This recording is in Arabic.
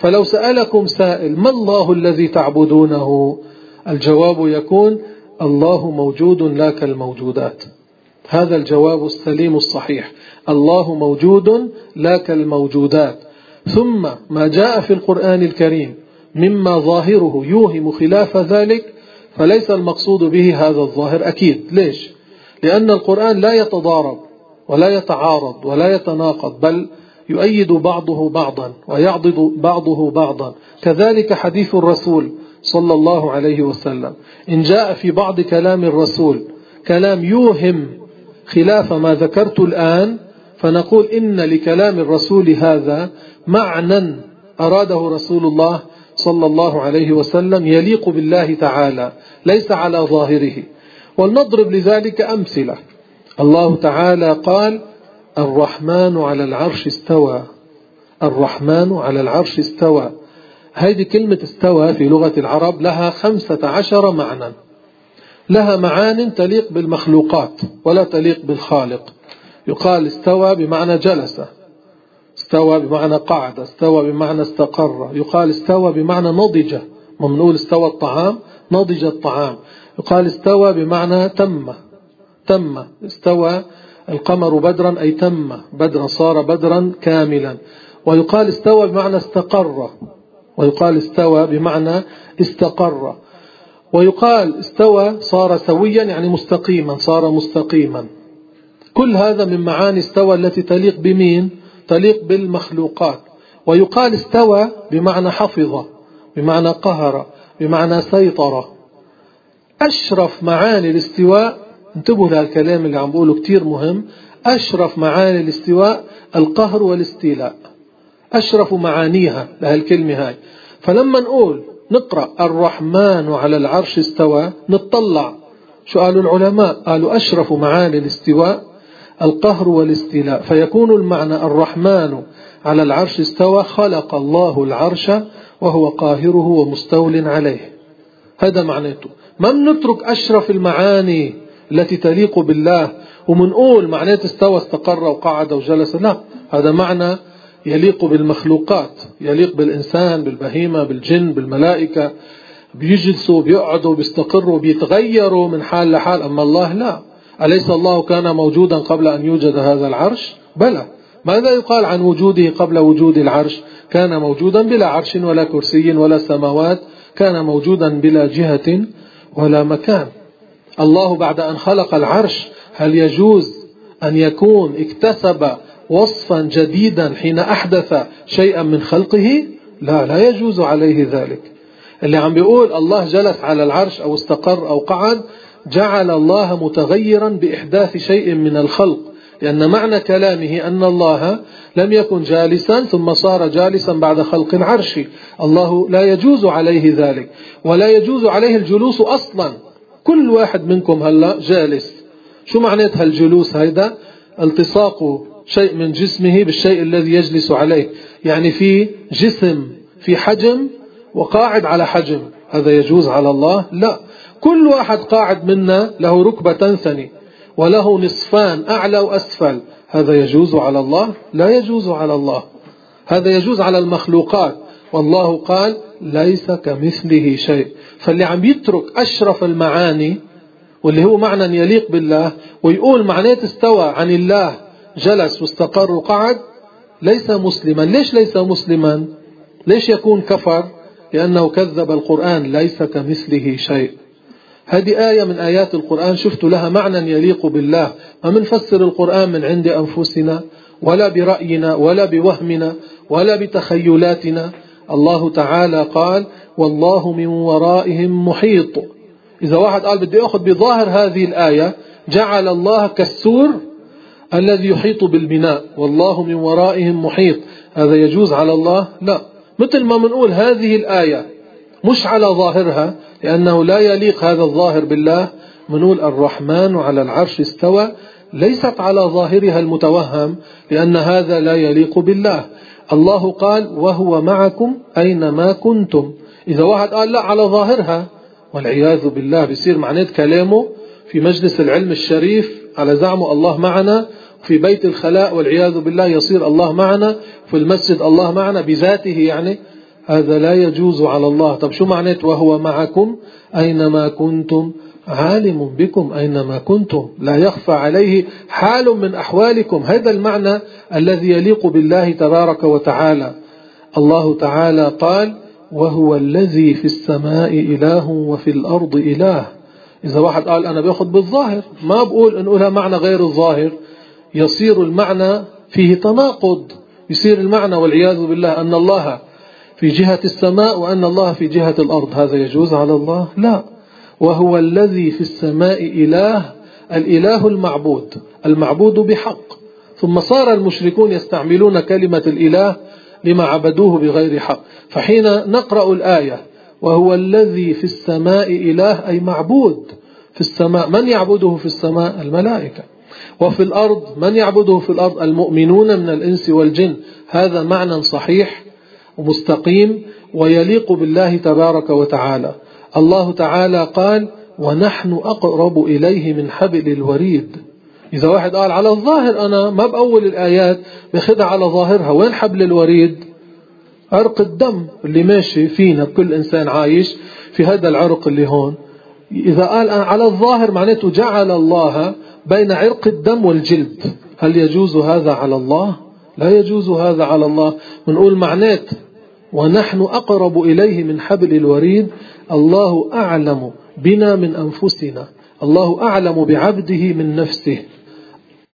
فلو سألكم سائل ما الله الذي تعبدونه؟ الجواب يكون الله موجود لا كالموجودات. هذا الجواب السليم الصحيح. الله موجود لا كالموجودات. ثم ما جاء في القرآن الكريم مما ظاهره يوهم خلاف ذلك فليس المقصود به هذا الظاهر. أكيد. ليش؟ لأن القرآن لا يتضارب ولا يتعارض ولا يتناقض بل يؤيد بعضه بعضا ويعضد بعضه بعضا. كذلك حديث الرسول صلى الله عليه وسلم. إن جاء في بعض كلام الرسول كلام يوهم خلاف ما ذكرت الآن فنقول إن لكلام الرسول هذا معنى أراده رسول الله صلى الله عليه وسلم يليق بالله تعالى ليس على ظاهره. ولنضرب لذلك أمثلة. الله تعالى قال الرحمن على العرش استوى. الرحمن على العرش استوى. هذه كلمة استوى في لغة العرب لها خمسة عشر معنى. لها معان تليق بالمخلوقات ولا تليق بالخالق. يقال استوى بمعنى جلس. استوى بمعنى قعد. استوى بمعنى استقر. يقال استوى بمعنى نضج. ما بنقول استوى الطعام نضج الطعام. يقال استوى بمعنى تم. تم. استوى القمر بدرا أي تم بدرا صار بدرا كاملا. ويقال استوى بمعنى استقر. ويقال استوى بمعنى استقر. ويقال استوى صار سويا يعني مستقيما صار مستقيما. كل هذا من معاني استوى التي تليق بمين؟ تليق بالمخلوقات. ويقال استوى بمعنى حفظ بمعنى قهر بمعنى سيطرة. أشرف معاني الاستواء انتبهوا لهالكلام اللي عم بقوله كتير مهم. أشرف معاني الاستواء القهر والاستيلاء. أشرف معانيها لهالكلمة هاي. فلما نقول نقرأ الرحمن على العرش استوى نطلع. شو قالوا العلماء؟ قالوا أشرف معاني الاستواء القهر والاستيلاء. فيكون المعنى الرحمن على العرش استوى خلق الله العرش وهو قاهره ومستول عليه. هذا معناته. ما بنترك أشرف المعاني التي تليق بالله. ومنقول معناته استوى استقر وقعد وجلس. لا هذا معنى يليق بالمخلوقات يليق بالإنسان بالبهيمة بالجن بالملائكة. بيجلسوا بيقعدوا بيستقروا بيتغيروا من حال لحال. أما الله لا. أليس الله كان موجودا قبل أن يوجد هذا العرش؟ بلى. ماذا يقال عن وجوده قبل وجود العرش؟ كان موجودا بلا عرش ولا كرسي ولا سماوات. كان موجودا بلا جهة ولا مكان. الله بعد أن خلق العرش هل يجوز أن يكون اكتسب وصفا جديدا حين أحدث شيئا من خلقه؟ لا لا يجوز عليه ذلك. اللي عم بيقول الله جلس على العرش أو استقر أو قعد جعل الله متغيرا بإحداث شيء من الخلق. لأن معنى كلامه أن الله لم يكن جالسا ثم صار جالسا بعد خلق العرش. الله لا يجوز عليه ذلك. ولا يجوز عليه الجلوس أصلا. كل واحد منكم هلا جالس. شو معنات هالجلوس هيدا؟ التصاق شيء من جسمه بالشيء الذي يجلس عليه. يعني في جسم في حجم وقاعد على حجم. هذا يجوز على الله؟ لا. كل واحد قاعد منا له ركبة تنثني وله نصفان أعلى وأسفل. هذا يجوز على الله؟ لا يجوز على الله. هذا يجوز على المخلوقات. والله قال ليس كمثله شيء. فاللي عم يترك أشرف المعاني واللي هو معنى يليق بالله ويقول معنات استوى عن الله جلس واستقر وقعد ليس مسلما. ليش ليس مسلما؟ ليش يكون كفر؟ لأنه كذب القرآن ليس كمثله شيء. هذه آية من آيات القرآن شفت لها معنى يليق بالله. ما منفسر القرآن من عند أنفسنا ولا برأينا ولا بوهمنا ولا بتخيلاتنا. الله تعالى قال والله من ورائهم محيط. إذا واحد قال بدي أخذ بظاهر هذه الآية جعل الله كالسور الذي يحيط بالبناء. والله من ورائهم محيط. هذا يجوز على الله؟ لا. مثل ما منقول هذه الآية مش على ظاهرها لأنه لا يليق هذا الظاهر بالله. منقول الرحمن على العرش استوى. ليست على ظاهرها المتوهم لأن هذا لا يليق بالله. الله قال وهو معكم أينما كنتم. إذا واحد قال لا على ظاهرها والعياذ بالله بيصير معنات كلامه في مجلس العلم الشريف على زعمه الله معنا في بيت الخلاء والعياذ بالله يصير الله معنا في المسجد الله معنا بذاته يعني. هذا لا يجوز على الله. طب شو معنات وهو معكم أينما كنتم؟ عالم بكم أينما كنتم. لا يخفى عليه حال من أحوالكم. هذا المعنى الذي يليق بالله تبارك وتعالى. الله تعالى قال وهو الذي في السماء إله وفي الأرض إله. إذا واحد قال أنا بأخذ بالظاهر. ما بقول نقولها معنى غير الظاهر. يصير المعنى فيه تناقض. يصير المعنى والعياذ بالله أن الله في جهة السماء وأن الله في جهة الأرض. هذا يجوز على الله؟ لا. وهو الذي في السماء إله الإله المعبود المعبود بحق. ثم صار المشركون يستعملون كلمة الإله لما عبدوه بغير حق. فحين نقرأ الآية وهو الذي في السماء إله أي معبود في السماء. من يعبده في السماء؟ الملائكة. وفي الأرض من يعبده في الأرض؟ المؤمنون من الإنس والجن. هذا معنى صحيح ومستقيم ويليق بالله تبارك وتعالى. الله تعالى قال ونحن أقرب إليه من حبل الوريد. إذا واحد قال على الظاهر أنا ما بأول الآيات بخدع على ظاهرها وين حبل الوريد؟ عرق الدم اللي ماشي فينا كل إنسان عايش في هذا العرق اللي هون. إذا قال أنا على الظاهر معناته جعل الله بين عرق الدم والجلد. هل يجوز هذا على الله؟ لا يجوز هذا على الله. بنقول معنات ونحن أقرب إليه من حبل الوريد. الله أعلم بنا من أنفسنا. الله أعلم بعبده من نفسه.